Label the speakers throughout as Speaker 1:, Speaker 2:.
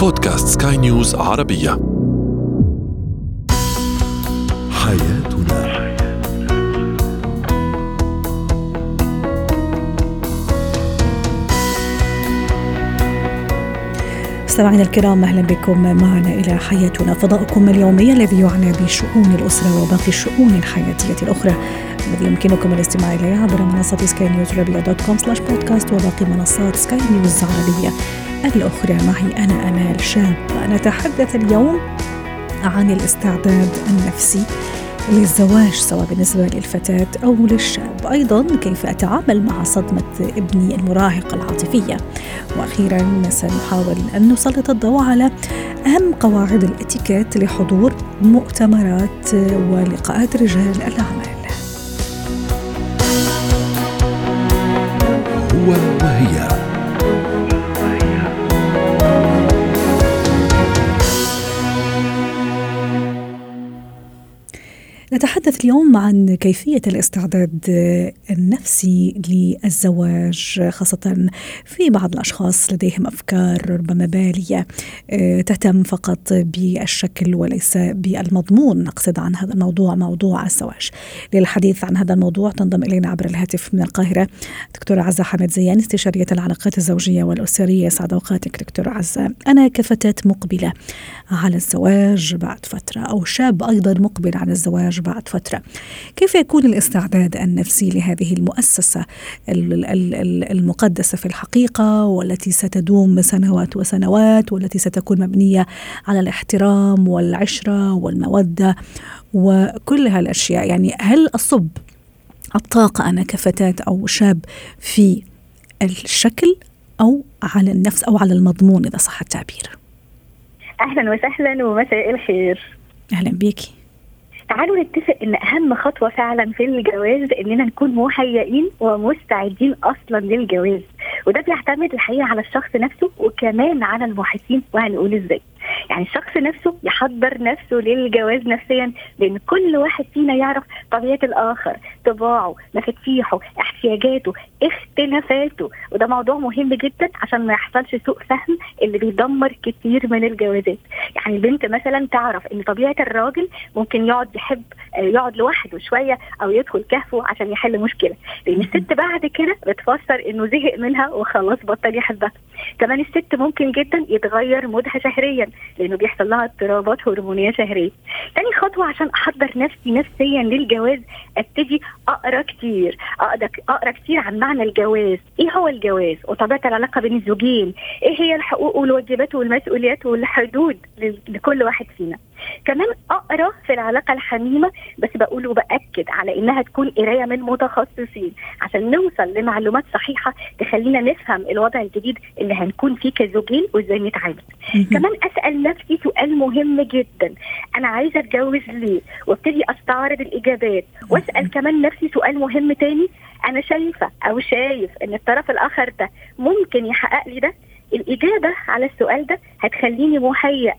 Speaker 1: بودكاست سكاي نيوز عربية. حياتنا.
Speaker 2: مستمعينا الكرام أهلا بكم معنا إلى حياتنا. فضاؤكم اليومي الذي يعنى بشؤون الأسرة وباقي الشؤون الحياتية الأخرى الذي يمكنكم الاستماع إليه عبر منصة سكاي نيوز عربية dot com slash podcast وباقي منصات سكاي نيوز العربيه الأخرى معي أنا آمال شاب. نتحدث اليوم عن الاستعداد النفسي للزواج سواء بالنسبة للفتاة أو للشاب. أيضا كيف أتعامل مع صدمة ابني المراهقة العاطفية؟ وأخيرا سنحاول أن نسلط الضوء على أهم قواعد الإتيكيت لحضور مؤتمرات ولقاءات رجال الأعمال. نتحدث اليوم عن كيفية الاستعداد النفسي للزواج خاصة في بعض الأشخاص لديهم أفكار ربما بالية آه، تهتم فقط بالشكل وليس بالمضمون. نقصد عن هذا الموضوع موضوع الزواج. للحديث عن هذا الموضوع تنضم إلينا عبر الهاتف من القاهرة دكتورة عزة حمد زيان استشارية العلاقات الزوجية والأسرية. سعد أوقاتك دكتورة عزة. أنا كفتاة مقبلة على الزواج بعد فترة أو شاب أيضا مقبل على الزواج بعد فترة. كيف يكون الاستعداد النفسي لهذه المؤسسة المقدسة في الحقيقة والتي ستدوم سنوات وسنوات والتي ستكون مبنية على الاحترام والعشرة والمودة وكل هالأشياء؟ يعني هل أصب الطاقة أنا كفتاة أو شاب في الشكل أو على النفس أو على المضمون إذا صح التعبير؟
Speaker 3: أهلا وسهلا ومساء الخير.
Speaker 2: أهلا بيكي
Speaker 3: تعالوا نتفق إن أهم خطوة فعلا في الجواز إننا نكون مهيئين ومستعدين أصلا للجواز. وده بيعتمد الحقيقة على الشخص نفسه وكمان على المحيطين وهنقول إزاي. يعني الشخص نفسه يحضر نفسه للجواز نفسيا لأن كل واحد فينا يعرف طبيعة الآخر طباعه مفاتيحه احتياجاته اختلافاته. وده موضوع مهم جدا عشان ما يحصلش سوء فهم اللي بيدمر كتير من الجوازات. يعني البنت مثلا تعرف إن طبيعة الراجل ممكن يقعد يحب يقعد لوحده شوية أو يدخل كهفه عشان يحل مشكلة. لأن الست بعد كده بتفسر إنه زهق منها وخلاص بطل يحبها. كمان الست ممكن جدا يتغير مودها شهريا لأنه بيحصل لها اضطرابات هرمونية شهرية. تاني خطوة عشان أحضر نفسي نفسيا للجواز أبتدي أقرأ كتير. اقرا أقرأ كتير عن معنى الجواز؟ إيه هو الجواز؟ وطبيعة العلاقة بين الزوجين. إيه هي الحقوق والواجبات والمسؤوليات والحدود لكل واحد فينا؟ كمان أقرأ في العلاقة الحميمة بس بقول وباكد على إنها تكون قراية من متخصصين عشان نوصل لمعلومات صحيحة تخلينا نفهم الوضع الجديد اللي هنكون فيه كزوجين وإزاي نتعامل. كمان أسأل نفسي سؤال مهم جدا. أنا عايزة أتجوز ليه؟ وأبتدي أستعرض الإجابات. وأسأل كمان نفسي سؤال مهم تاني. أنا شايفة أو شايف إن الطرف الآخر ده ممكن يحقق لي ده الإجابة على السؤال ده هتخليني مهيئ آه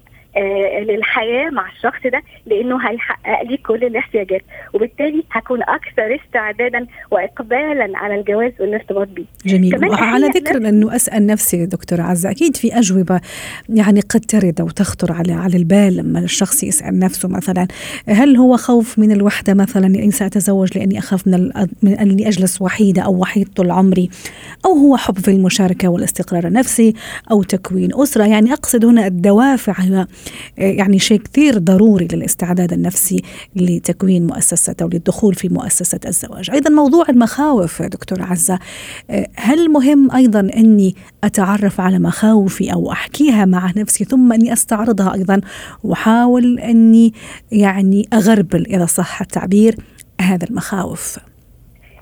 Speaker 3: للحياة مع الشخص ده لأنه هيحقق لي كل الاحتياجات. وبالتالي هكون أكثر استعدادا وإقبالا على الجواز والارتباط بيه.
Speaker 2: جميل. وعلى ذكر أنه أسأل نفسي دكتورة عزة أكيد في أجوبة يعني قد ترد أو تخطر على على البال لما الشخص يسأل نفسه مثلا هل هو خوف من الوحدة مثلا؟ اني سأتزوج لأني أخاف من, من أني أجلس وحيدة أو وحيد طول عمري. أو هو حب في المشاركة والاستقرار النفسي أو تكوين أسرة. يعني أقصد هنا الدوافع يعني شيء كثير ضروري للاستعداد النفسي لتكوين مؤسسة أو للدخول في مؤسسة الزواج. أيضا موضوع المخاوف دكتور عزة. هل مهم أيضا أني أتعرف على مخاوفي أو أحكيها مع نفسي ثم أني أستعرضها أيضا وأحاول أني يعني أغربل إذا صح التعبير هذا المخاوف؟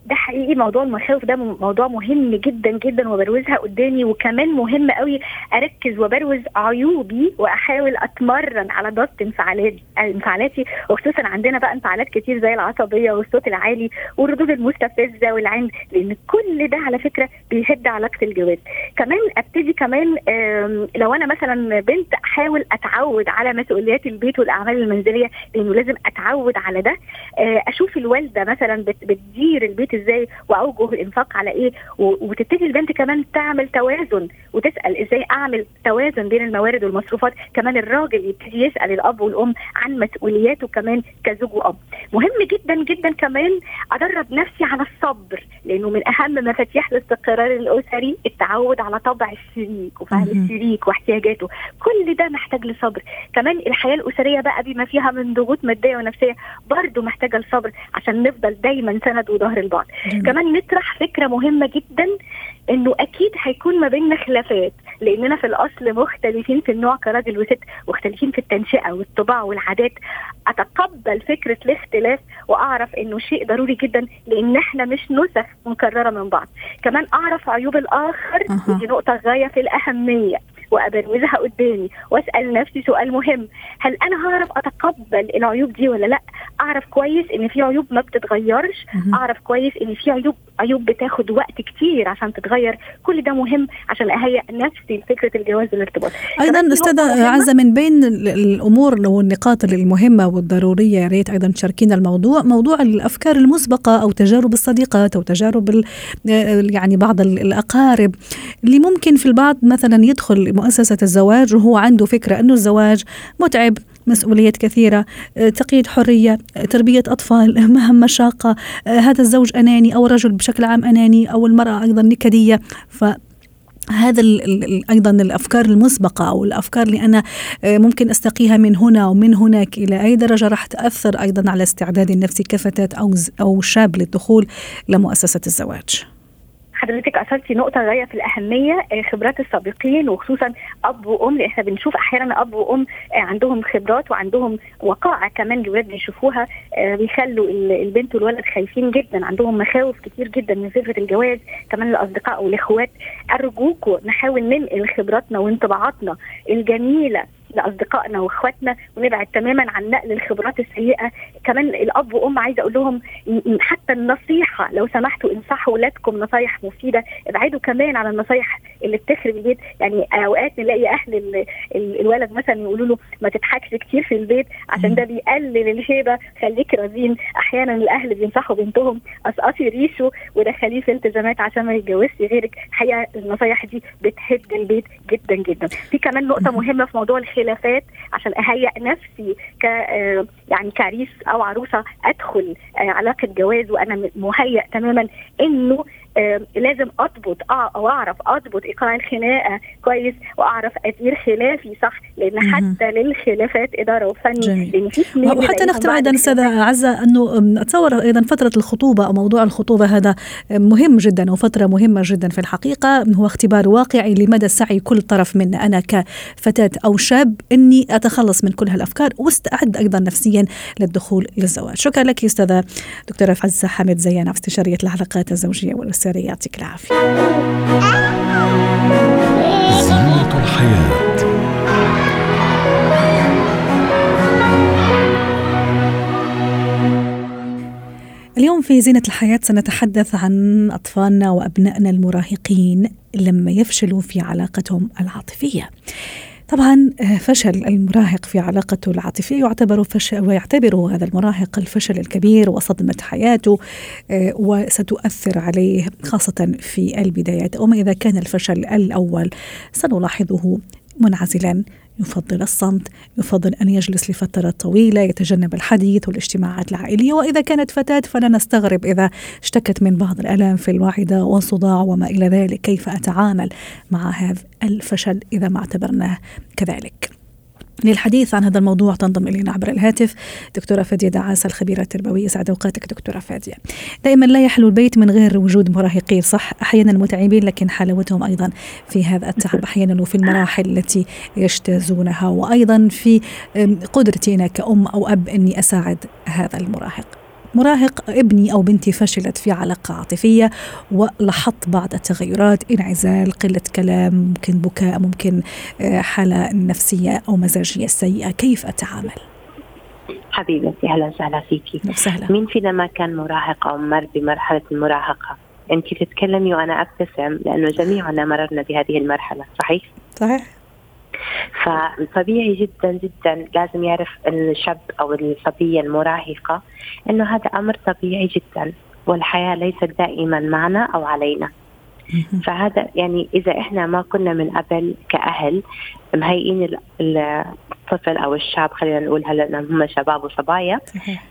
Speaker 3: ده حقيقي موضوع المخاوف ده موضوع مهم جدا جدا وبروزها قدامي وكمان مهم قوي أركز وبروز عيوبي وأحاول أتمرن على ضبط انفعالاتي انفعالاتي وخصوصا عندنا بقى انفعالات كتير زي العصبية والصوت العالي والردود المستفزة والعند لأن كل ده على فكرة بيهد علاقة الجواز كمان أبتدي كمان لو أنا مثلا بنت أحاول أتعود على مسؤوليات البيت والأعمال المنزلية لأنه لازم أتعود على ده. أشوف الوالدة مثلا بتدير البيت إزاي واوجه الانفاق على إيه وتبتدي البنت كمان تعمل توازن وتسأل إزاي اعمل توازن بين الموارد والمصروفات. كمان الراجل يبتدي يسأل الأب والأم عن مسؤولياته كمان كزوج وأب. مهم جدا جدا كمان أدرب نفسي على الصبر لأنه من أهم مفاتيح الاستقرار الأسري التعود على طبع الشريك وفهم الشريك واحتياجاته. كل ده محتاج لصبر. كمان الحياة الأسرية بقى بما فيها من ضغوط مادية ونفسية برضه محتاجة لصبر عشان نفضل دايما سند وظهر البعض كمان نطرح فكرة مهمة جدا إنه أكيد هيكون ما بيننا خلافات لأننا في الأصل مختلفين في النوع كراجل وست مختلفين في التنشئة والطباع والعادات. أتقبل فكرة الاختلاف وأعرف إنه شيء ضروري جدا لأن إحنا مش نسخ مكررة من بعض. كمان أعرف عيوب الآخر ودي نقطة غاية في الأهمية. وابروزها قدامي وأسأل نفسي سؤال مهم. هل أنا هعرف أتقبل العيوب دي ولا لأ؟ أعرف كويس إن في عيوب ما بتتغيرش. أعرف كويس إن في عيوب عيوب بتاخد وقت كتير عشان تتغير. كل ده مهم عشان أهيئ نفسي لفكرة الجواز والارتباط.
Speaker 2: أيضا أستاذة عزة من بين الأمور والنقاط المهمة والضرورية يا ريت أيضا تشاركينا الموضوع. موضوع الأفكار المسبقة أو تجارب الصديقات أو تجارب يعني بعض الأقارب اللي ممكن في البعض مثلا يدخل مؤسسة الزواج وهو عنده فكرة إنه الزواج متعب مسؤوليات كثيرة آه، تقييد حرية آه، تربية أطفال مهام مشاقة آه، هذا الزوج أناني أو الرجل بشكل عام أناني أو المرأة أيضا نكدية ف هذا أيضا الأفكار المسبقة أو الأفكار اللي أنا ممكن أستقيها من هنا ومن هناك إلى أي درجة راح تأثر أيضا على استعدادي النفسي كفتاه أو أو شاب للدخول لمؤسسة الزواج.
Speaker 3: حضرتك اثرتي نقطة غاية في الأهمية آه، خبرات السابقين وخصوصا أب وأم لأن إحنا بنشوف أحيانا أب وأم آه، عندهم خبرات وعندهم وقائع كمان الولاد بيشوفوها آه، بيخلوا البنت والولد خايفين جدا عندهم مخاوف كتير جدا من فكره الجواز كمان الأصدقاء والإخوات. أرجوكم نحاول ننقل خبراتنا وانطباعاتنا الجميلة لأصدقائنا وإخواتنا ونبعد تماما عن نقل الخبرات السيئة. كمان الأب وأم عايزه أقول لهم حتى النصيحة لو سمحتوا انصحوا اولادكم نصايح مفيدة. ابعدوا كمان عن النصايح اللي بتخرب البيت. يعني أوقات نلاقي أهل الولد مثلا يقولوا له ما تضحكش كتير في البيت عشان ده بيقلل الهيبة خليك رزين. أحيانا الأهل بينصحوا بنتهم قصقصي ريشه ودخليه في التزامات عشان ما يتجوزش غيرك. الحقيقة النصايح دي بتهد البيت جدا جدا. في كمان نقطة مهمة في موضوع الخلافات عشان أهيئ نفسي ك آه، يعني كعريس أو عروسة أدخل آه، علاقة جواز وأنا مهيئ تماما إنه لازم أضبط آه أو اعرف أضبط ايقاع الخناقة كويس وأعرف أدير خلافي صح؟ لأن حتى للخلافات إدارة وفني
Speaker 2: لأن في وحتى نختم أيضا أستاذة عزة أنه أتصور أيضا فترة الخطوبة أو موضوع الخطوبة هذا مهم جدا وفتره مهمة جدا في الحقيقة. هو اختبار واقعي لمدى سعي كل طرف منا أنا كفتاة أو شاب إني أتخلص من كل هالأفكار وأستعد أيضا نفسيا للدخول للزواج. شكرا لك أستاذة دكتورة عزة حامد زيان استشارية العلاقات الزوجية والاسريه الأسري يعطيك العافية زينة الحياة اليوم في زينة الحياة سنتحدث عن أطفالنا وأبنائنا المراهقين لما يفشلوا في علاقتهم العاطفية. طبعا آه، فشل المراهق في علاقته العاطفية يعتبر فشل ويعتبر هذا المراهق الفشل الكبير وصدمة حياته آه، وستؤثر عليه خاصة في البدايات. وما إذا كان الفشل الأول سنلاحظه منعزلا يفضل الصمت يفضل أن يجلس لفترة طويلة يتجنب الحديث والاجتماعات العائلية. وإذا كانت فتاة فلا نستغرب إذا اشتكت من بعض الآلام في الواحدة وصداع وما إلى ذلك. كيف أتعامل مع هذا الفشل إذا ما اعتبرناه كذلك؟ للحديث عن هذا الموضوع تنضم إلينا عبر الهاتف دكتورة فادية دعاسة الخبيرة التربوية سعد أوقاتك دكتورة فادية. دائما لا يحلو البيت من غير وجود مراهقين صح أحيانا متعبين لكن حلاوتهم أيضا في هذا التعب أحيانا وفي المراحل التي يجتازونها وأيضا في قدرتي أنا كأم أو أب أني أساعد هذا المراهق. مراهق ابني أو بنتي فشلت في علاقة عاطفية ولاحظت بعض التغيرات انعزال قلة كلام ممكن بكاء ممكن آه، حالة نفسية أو مزاجية سيئة. كيف أتعامل؟
Speaker 4: حبيبتي أهلا وسهلا فيكي.
Speaker 2: وسهلا.
Speaker 4: مين فينا ما كان مراهق أو مر بمرحلة المراهقة؟ انت تتكلمي وأنا أبتسم لأنه جميعنا مررنا بهذه المرحلة صحيح؟
Speaker 2: صحيح.
Speaker 4: فطبيعي جدا جدا لازم يعرف الشاب أو الصبية المراهقة إنه هذا أمر طبيعي جدا والحياة ليست دائما معنا أو علينا. فهذا يعني إذا إحنا ما كنا من قبل كأهل مهيئين الطفل أو الشاب خلينا نقول هلا هم شباب وصبايا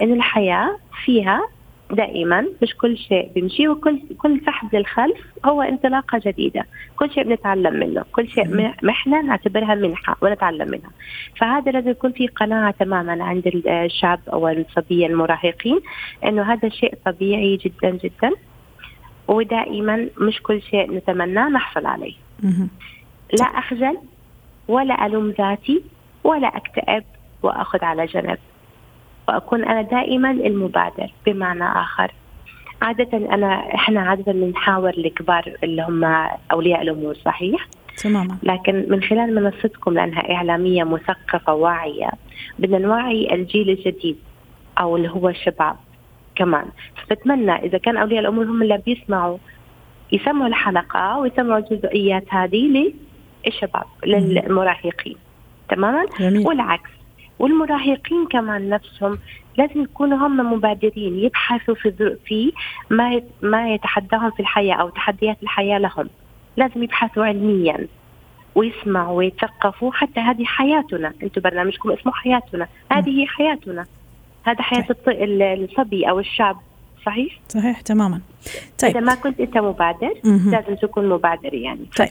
Speaker 4: ان الحياة فيها دائما مش كل شيء بيمشي وكل كل سحب للخلف هو انطلاقة جديدة، كل شيء بنتعلم منه، كل شيء محنه نعتبرها منحة ونتعلم منها. فهذا لازم يكون في قناعة تماما عند الشاب أو الصبيه المراهقين إنه هذا شيء طبيعي جدا جدا ودائما مش كل شيء نتمناه نحصل عليه. لا أخجل ولا ألوم ذاتي ولا أكتئب وأخذ على جنب. وأكون أنا دائما المبادر بمعنى آخر. عادة أنا إحنا عادة بنحاور الكبار اللي هم أولياء الأمور صحيح؟
Speaker 2: تماما.
Speaker 4: لكن من خلال منصتكم لأنها إعلامية مثقفة واعية بدنا نوعي الجيل الجديد أو اللي هو الشباب كمان. فبتمنى إذا كان أولياء الأمور هم اللي بيسمعوا يسمعوا الحلقة ويسمعوا الجزئيات هذه للشباب للمراهقين. تماما؟
Speaker 2: جميل.
Speaker 4: والعكس. والمراهقين كمان نفسهم لازم يكونوا هم مبادرين يبحثوا في في ما ما يتحداهم في الحياة أو تحديات الحياة لهم. لازم يبحثوا علميا ويسمعوا ويتثقفوا حتى هذه حياتنا. أنتم برنامجكم اسمه حياتنا. هذه هي حياتنا. هذا حياة الصبي أو الشاب. صحيح؟
Speaker 2: صحيح تماما.
Speaker 4: طيب. إذا ما كنت أنت مبادر مم. لازم تكون مبادر يعني.
Speaker 2: طيب.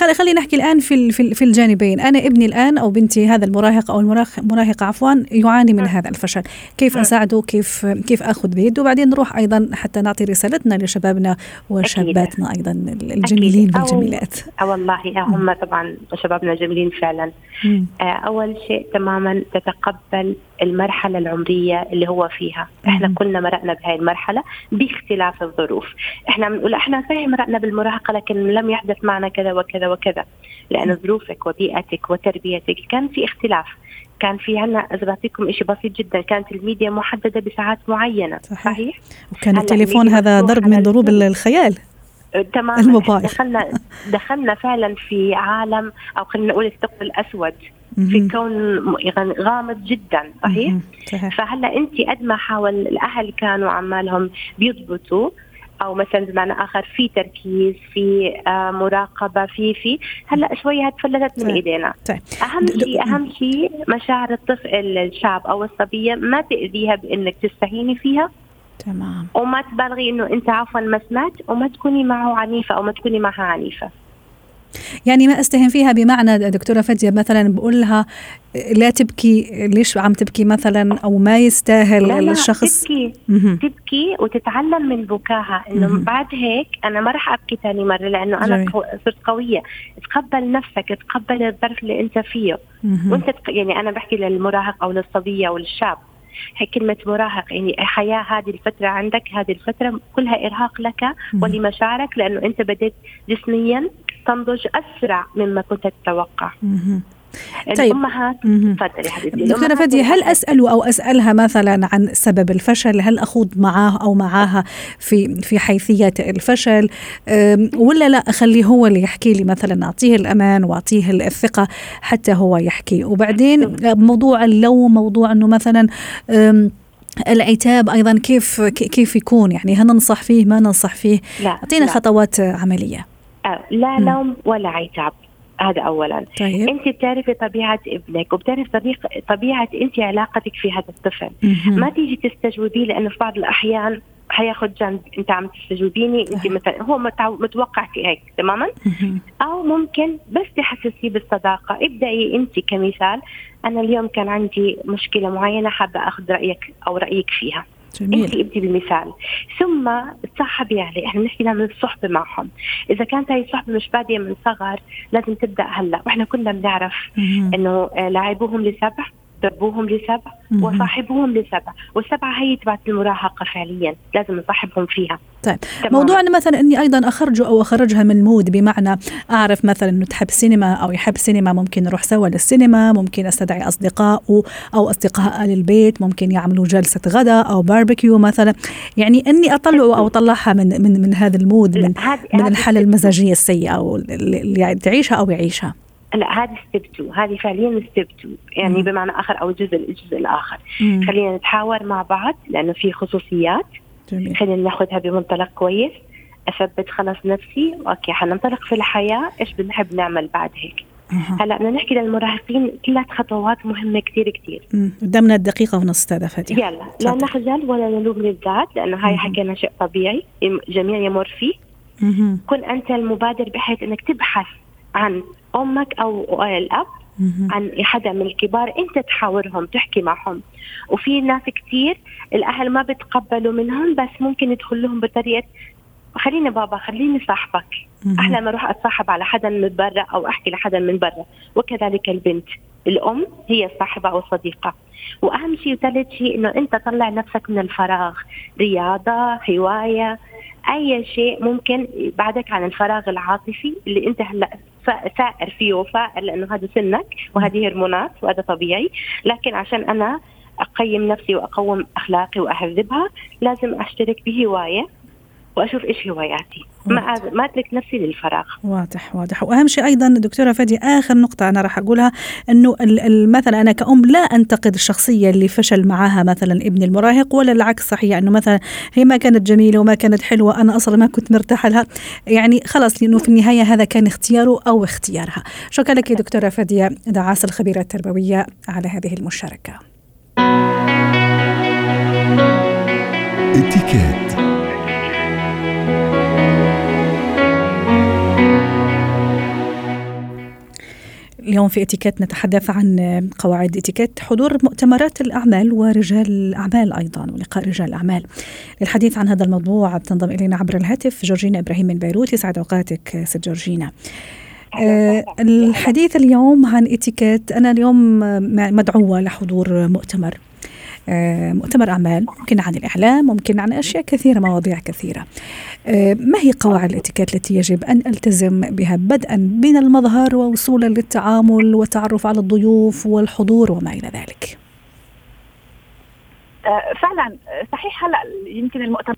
Speaker 2: خلي خلينا نحكي الآن في في الجانبين. أنا ابني الآن أو بنتي هذا المراهق أو المراهقه عفوا يعاني من مم. هذا الفشل. كيف مم. أساعده؟ كيف كيف أخذ بيده وبعدين نروح أيضا حتى نعطي رسالتنا لشبابنا وشاباتنا أيضا الجميلين والجميلات.
Speaker 4: أو والله هم طبعا شبابنا جميلين فعلا. مم. أول شيء تماما تتقبل المرحلة العمرية اللي هو فيها. إحنا كلنا مرقنا بهاي المرحلة باختلاف الظروف. إحنا بنقول إحنا صحيح مرقنا بالمراهقة لكن لم يحدث معنا كذا وكذا وكذا. لأن ظروفك وبيئتك وتربيتك كان في اختلاف. كان في عنا إذا بعطيكم شيء بسيط جدا كانت الميديا محددة بساعات معينة. صحيح, صحيح؟
Speaker 2: وكان التليفون هذا ضرب من ضروب الخيال.
Speaker 4: تماما. الموبايل دخلنا دخلنا فعلا في عالم أو خلينا نقول الثقب الأسود في كون غامض جدا صحيح؟ صحيح. فهلأ أنت قد ما حاول الأهل كانوا عمالهم بيضبطوا أو مثلا بمعنى آخر في تركيز في آه مراقبة في في. هلأ شوية تفلتت من إيدينا. طيب. أهم شيء أهم شيء مشاعر الطفل الشاب أو الصبية ما تأذيها بإنك تستهيني فيها؟
Speaker 2: تمام.
Speaker 4: وما تبالغي إنه أنت عفوا ما سمعت وما تكوني معه عنيفة أو ما تكوني معها عنيفة.
Speaker 2: يعني ما استهم فيها بمعنى دكتورة فدية مثلا بقول لها لا تبكي ليش عم تبكي مثلا؟ أو ما يستاهل
Speaker 4: لا لا
Speaker 2: الشخص؟
Speaker 4: تبكي. مه. تبكي وتتعلم من بكاها إنه بعد هيك أنا ما راح أبكي ثاني مرة لأنه أنا جميل. صرت قوية. تقبل نفسك تقبل الظرف اللي أنت فيه. مه. وأنت يعني أنا بحكي للمراهق أو للصبية أو للشاب. هي كلمة مراهق يعني حياة هذه الفترة عندك هذه الفترة كلها إرهاق لك ولمشاعرك لأنه أنت بديت جسميا تنضج أسرع مما كنت تتوقع. طيب. الامهات تفضلي حبيبتي.
Speaker 2: دكتورة فدي هل اساله أو اسالها مثلا عن سبب الفشل؟ هل أخوض معاه أو معاها في في حيثيه الفشل؟ ولا لا أخليه هو اللي يحكي لي مثلا أعطيه الأمان وأعطيه الثقة حتى هو يحكي. وبعدين موضوع اللوم موضوع إنه مثلا العتاب أيضا كيف كيف يكون؟ يعني هل ننصح فيه ما ننصح فيه؟ أعطينا خطوات عملية.
Speaker 4: لا لوم ولا عتاب. هذا اولا. طيب. أنت بتعرفي طبيعة ابنك وبتعرفي طريق طبيعة أنت علاقتك في هذا الطفل. مم. ما تيجي تستجوبيه لأنه في بعض الأحيان حياخذ جنب. أنت عم تستجوبيني أنت مثلا هو متوقع في هيك تماما؟ أو ممكن بس تحسسيه بالصداقة. ابدأي أنت كمثال. أنا اليوم كان عندي مشكلة معينة حابة أخذ رأيك أو رأيك فيها. جميل. انت ابدي بالمثال ثم تصاحبي عليه إحنا بنحكي من الصحبة معهم. إذا كانت هاي الصحبة مش بادية من صغر لازم تبدأ هلأ. وإحنا كلنا بنعرف إنه آه، لاعبوهم لسبع ربوهم لسبع وصاحبوهم لسبع والسبعة هي تبعت المراهقة فعليا لازم نصاحبهم فيها.
Speaker 2: طيب. تمام. موضوع أن مثلا أني أيضا أخرجه أو أخرجها من ال mood بمعنى أعرف مثلا أنه تحب سينما أو يحب سينما ممكن نروح سوا للسينما ممكن أستدعي أصدقائه أو أصدقاء آل البيت ممكن يعملوا جلسة غداء أو باربيكيو مثلا. يعني أني أطلعه أو أطلعها من من من هذا ال mood من, من الحالة المزاجية السيئة أو اللي تعيشها أو يعيشها.
Speaker 4: لا هذه step 2 هذه فعليا step 2 يعني مم. بمعنى آخر أو الجزء الجزء الآخر مم. خلينا نتحاور مع بعض لأنه في خصوصيات
Speaker 2: جميل
Speaker 4: خلينا ناخذها بمنطلق كويس أثبت خلص نفسي OK حننطلق في الحياة إيش بنحب نعمل بعد هيك. هلا بدنا نحكي للمراهقين ثلاث خطوات مهمة كثير كثير.
Speaker 2: قدامنا الدقيقة ونص أستاذة فادية
Speaker 4: يلا لا. نخجل ولا نلوم للذات لأنه هاي. حكينا شيء طبيعي يم- جميع يمر فيه. كن أنت المبادر بحيث إنك تبحث عن أمك أو
Speaker 2: الأب.
Speaker 4: عن حدا من الكبار أنت تحاورهم تحكي معهم. وفي ناس كتير الأهل ما بتقبلوا منهم بس ممكن يدخل لهم بطريقة خليني بابا خليني صاحبك. أحلى ما أروح أتصاحب على حدا من برا أو أحكي لحدا من برا. وكذلك البنت. الأم هي الصاحبه أو الصديقه وأهم شيء وثالث شيء إنه أنت طلع نفسك من الفراغ. رياضة هواية. أي شيء ممكن يبعدك عن الفراغ العاطفي اللي أنت هلأ فا- ثائر فيه وفائر لأنه هذا سنك وهذه هرمونات وهذا طبيعي. لكن عشان أنا أقيم نفسي وأقوم أخلاقي وأهذبها لازم أشترك بهواية وأشوف إيش هواياتي ما أز- ما اترك نفسي للفراغ.
Speaker 2: واضح واضح. وأهم شيء أيضا دكتورة فادي آخر نقطة أنا راح أقولها إنه مثلا أنا كأم لا أنتقد الشخصيه اللي فشل معاها مثلا ابني المراهق ولا العكس صحيح إنه مثلا هي ما كانت جميلة وما كانت حلوة أنا أصلا ما كنت مرتاحة لها. يعني خلاص لأنه في النهاية هذا كان اختياره أو اختيارها. شكرا لك يا دكتورة فادية دعاس الخبيرة التربوية على هذه المشاركة.
Speaker 1: اتكات
Speaker 2: اليوم في اتيكيت نتحدث عن قواعد اتيكيت حضور مؤتمرات الأعمال ورجال الأعمال أيضا ولقاء رجال الأعمال. للحديث عن هذا الموضوع بتنضم إلينا عبر الهاتف جورجينا إبراهيم من بيروت يسعد أوقاتك ست جورجينا. آه، الحديث اليوم عن اتيكيت أنا اليوم مدعوة لحضور مؤتمر مؤتمر أعمال ممكن عن الإعلام ممكن عن أشياء كثيرة مواضيع كثيرة آه، ما هي قواعد الاتيكيت التي يجب أن ألتزم بها بدءا من المظهر ووصولا للتعامل والتعرف على الضيوف والحضور وما إلى ذلك
Speaker 5: آه، فعلا آه، صحيح هلأ يمكن المؤتمر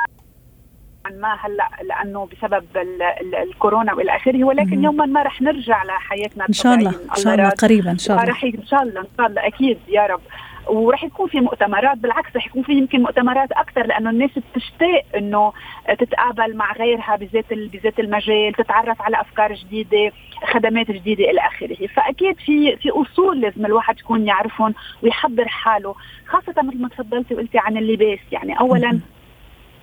Speaker 5: ما هلأ لأنه بسبب ال ال الكورونا وإلى آخره ولكن. يوما ما رح نرجع لحياتنا
Speaker 2: إن شاء الله. إن شاء الله. قريبا إن شاء الله
Speaker 5: رح إن شاء الله إن شاء الله أكيد يا رب ورح يكون في مؤتمرات بالعكس رح يكون في يمكن مؤتمرات أكثر لأنه الناس بتشتاق إنه تتقابل مع غيرها بذات بذات المجال تتعرف على أفكار جديدة خدمات جديدة إلى آخره فأكيد في في أصول لازم الواحد يكون يعرفهم ويحضر حاله خاصة مثل ما تفضلتي وقلتي عن اللباس يعني اولا.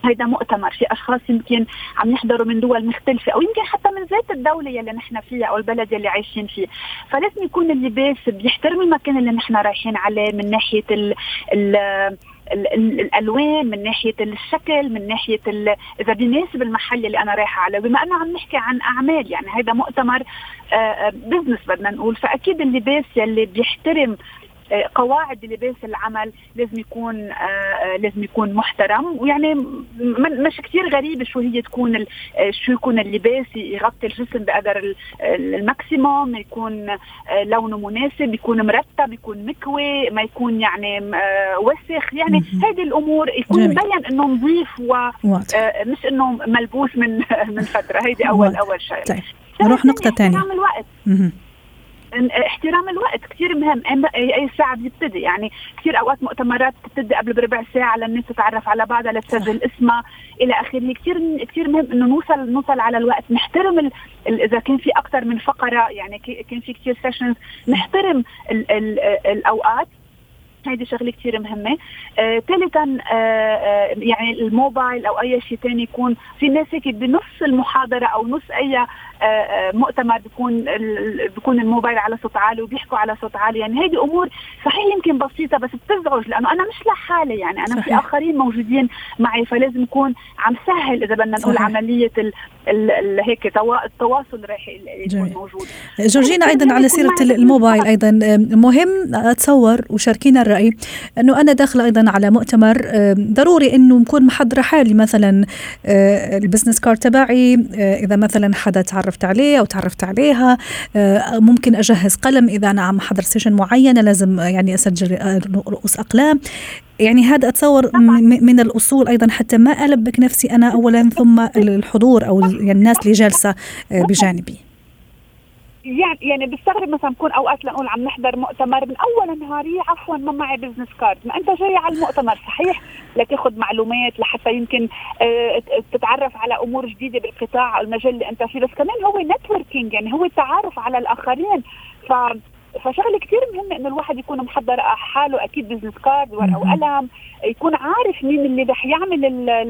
Speaker 5: هيدا مؤتمر. في أشخاص يمكن عم يحضروا من دول مختلفة أو يمكن حتى من ذات الدولة يلي نحن فيها أو البلد يلي عايشين فيه. فلازم يكون اللباس بيحترم المكان اللي نحن رايحين عليه من ناحية ال ال ال- ال- الألوان من ناحية الشكل من ناحية إذا بيناسب المحل اللي أنا رايحة عليه. بما إنه عم نحكي عن أعمال يعني هذا مؤتمر business بدنا نقول. فأكيد اللباس يلي بيحترم آه، قواعد لباس العمل لازم يكون آه، لازم يكون محترم. ويعني مش كثير غريب شو هي تكون شو يكون اللباس يغطي الجسم بقدر ال- ال- ال maximum يكون آه، لونه مناسب يكون مرتب يكون مكوي ما يكون يعني آه، وسخ. يعني. هذه الأمور يكون. مبين إنه نظيف و
Speaker 2: واضح.
Speaker 5: آه، مش إنه ملبوس من من فترة. هيدي أول
Speaker 2: واضح.
Speaker 5: أول شيء.
Speaker 2: طيب. نروح نقطة تانية.
Speaker 5: احترام الوقت كثير مهم. اي ساعة بيبتدي يعني كثير أوقات مؤتمرات بتبتدي قبل بربع ساعة للناس تتعرف على بعضها لتسجل اسمها إلى آخره. كثير كثير مهم إنه نوصل نوصل على الوقت. نحترم ال ال إذا كان في أكثر من فقرة يعني ك- كان في كثير sessions نحترم ال ال الأوقات. هيدي شغلة كثير مهمة. آه، ثالثا آه آه يعني الموبايل أو أي شيء ثاني يكون في ناس هيك بنص المحاضرة أو نص أي مؤتمر بيكون بيكون الموبايل على صوت عالي وبيحكوا على صوت عالي يعني هيدي أمور صحيح يمكن بسيطة بس بتزعج لأنه أنا مش لحالي يعني أنا
Speaker 2: صحيح.
Speaker 5: في آخرين موجودين معي فلازم يكون عم سهل إذا بدنا نقول. عملية ال ال ال هيك توا- التواصل راح يكون. موجود
Speaker 2: جورجينا
Speaker 5: أيضا
Speaker 2: على
Speaker 5: سيرة
Speaker 2: الموبايل. أيضا مهم اتصور وشاركينا الرأي إنه أنا داخلة أيضا على مؤتمر ضروري إنه نكون محضرة حالي مثلا آه، ال business card تبعي آه، إذا مثلا حدا تعرفت عليه أو تعرفت عليها. آه، ممكن أجهز قلم إذا أنا عم احضر session معينه لازم يعني أسجل رؤوس أقلام. يعني هذا أتصور
Speaker 5: طبعاً.
Speaker 2: من الأصول أيضا حتى ما ألبك نفسي أنا اولا ثم الحضور أو يعني الناس اللي جالسة آه، بجانبي.
Speaker 5: يعني يعني بستغرب مثلا بكون أوقات لنقول عم نحضر مؤتمر من أول نهاري عفوا ما معي business card ما أنت جاي على المؤتمر صحيح؟ لتاخذ معلومات لحتى يمكن آه تتعرف على أمور جديدة بالقطاع أو المجال اللي أنت فيه بس كمان هو networking يعني هو التعارف على الآخرين. ف فشغله كثير مهمه إنه الواحد يكون محضر حاله أكيد business card ورقة وقلم يكون عارف مين اللي رح يعمل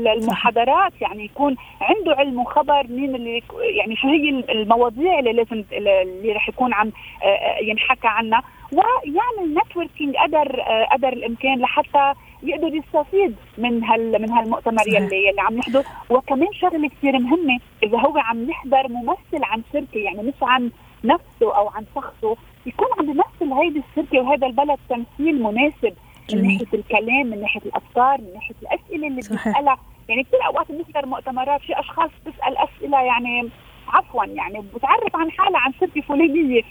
Speaker 5: المحاضرات يعني يكون عنده علم وخبر مين اللي يعني شو هي المواضيع اللي لازم اللي رح يكون عم آه، آه، ينحكى عنها. ويعمل نتوركينج قدر آه، قدر الإمكان لحتى يقدر يستفيد من هال من هالمؤتمر يلي يلي عم يحضر وكمان شغلة كثير مهمة إذا هو عم يحضر ممثل عن شركة يعني مش عن نفسه أو عن شخصه يكون عم يمثل هيدي الشركة وهذا البلد تمثيل مناسب من ناحية الكلام من ناحية الأفكار من ناحية الأسئلة اللي بتسالها يعني كثير أوقات بنحضر مؤتمرات في أشخاص بتسال أسئلة يعني عفوا يعني بتعرف عن حالها عن شركه فلانية.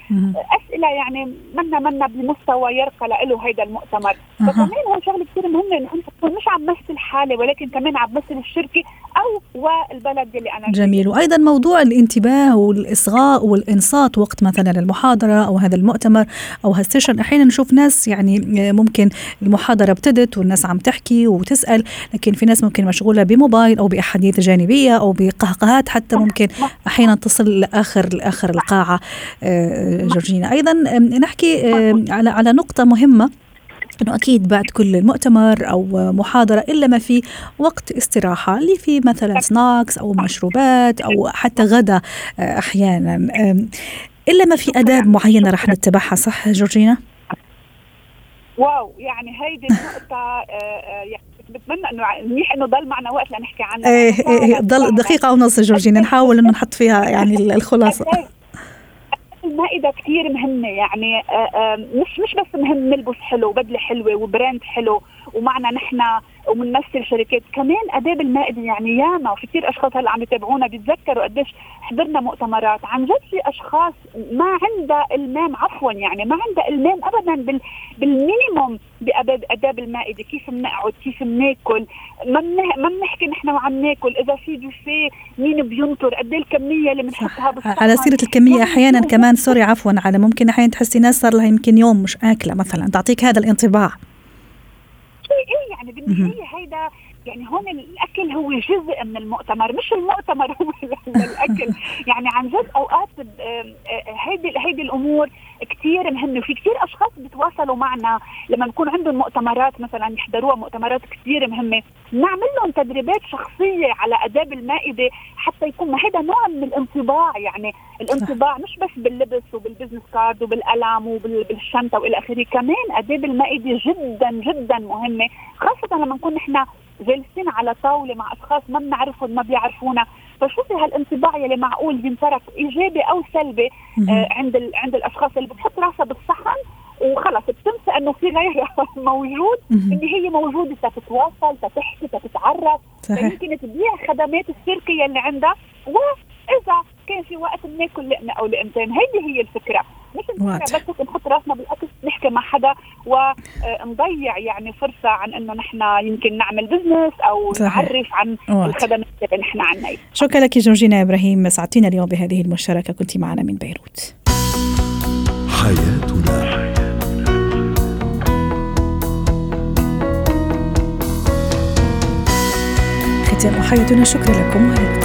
Speaker 5: أسئلة يعني منا منا بمستوى يرقى له هيدا المؤتمر. فكمان هو شغلة كثير مهمة إنه مش عم تمثل حالي ولكن كمان عم تمثل الشركة أو والبلد اللي أنا
Speaker 2: جميل. فيه. وأيضا موضوع الانتباه والإصغاء والإنصات وقت مثلا المحاضره أو هذا المؤتمر أو هالسيشن. أحيانا نشوف ناس يعني ممكن المحاضرة ابتدت والناس عم تحكي وتسأل لكن في ناس ممكن مشغولة بموبايل أو بأحاديث جانبية أو بقهقهات حتى ممكن. أحيانا أحيانا تصل لآخر لآخر القاعة آه، جورجينا أيضا نحكي على على نقطة مهمة إنه أكيد بعد كل مؤتمر أو محاضرة إلا ما في وقت استراحة اللي في مثلا سناكس أو مشروبات أو حتى غدا آه، أحيانا إلا ما في اداب معينة رح نتبعها صح جورجينا؟
Speaker 5: واو يعني هيدي النقطة آه، يعني بتمنى إنه منيح إنه ضل معنا وقت لنحكي عنها
Speaker 2: إيه إيه ضل دقيقة ونص جورجينا. نحاول إنه نحط فيها يعني الخلاصة.
Speaker 5: المائدة كثير مهمة يعني آه، آه، مش مش بس مهم نلبس حلو وبدلة حلوة و brand حلو ومعنا نحن وبنمثل شركات كمان أداب المائدة يعني ياما وفي كثير أشخاص هلأ عم يتابعونا بيتذكروا قديش حضرنا مؤتمرات. عن جد في أشخاص ما عندها إلمام عفوا يعني ما عندها إلمام ابدا بال بال minimum باداب المائدة. كيف بنقعد؟ كيف بناكل؟ ما ما بنحكي نحن وعم ناكل. إذا في بوفيه مين بينطر؟ قد إيه الكمية اللي بنحطها
Speaker 2: بالصحن على سيرة الكمية أحيانا كمان سوري عفوا على ممكن أحيانا تحسي ناس صار لها يمكن يوم مش آكلة مثلا. تعطيك هذا الانطباع.
Speaker 5: إيه يعني بالنهايه هيدا يعني هون الأكل هو جزء من المؤتمر مش المؤتمر هو الأكل. يعني عن جد أوقات هيدي هيدي الأمور كثير مهمه وفي كثير أشخاص بيتواصلوا معنا لما بكون عندهم مؤتمرات مثلا يحضروها مؤتمرات كثير مهمة. نعمل لهم تدريبات شخصية على أداب المائدة حتى يكون ما هذا نوع من الانطباع يعني الانطباع مش بس باللبس وبالبزنس كارد وبالقلم وبالشنطه وإلى آخره كمان أداب المائدة جدا جدا مهمة خاصة لما نكون نحن جالسين على طاولة مع أشخاص ما بنعرفهم ما بيعرفونا. فشوفي هالانطباع يلي معقول ينترك إيجابي أو سلبي آه عند عند الأشخاص اللي بتحط راسها بالصحن وخلص بتنسى إنه في غيرها موجود إن هي موجودة تتواصل تتحكي تتعرف يمكن تبيع خدمات الشركة يلي عندها واذا كان في وقت بناكل لقمة أو لقمتين هيدي هي الفكرة. مش الفكرة بس نحط راسنا بالأكل نحكي مع حدا ونضيع يعني فرصة عن إنه نحن يمكن نعمل بزنس أو صحيح. نعرف عن الخدمات اللي نحن عنا.
Speaker 2: شكرا لك جورجينا إبراهيم. سعدتينا اليوم بهذه المشاركة. كنت معنا من بيروت. حياتنا. ختام حياتنا. شكرا لكم. اللقاء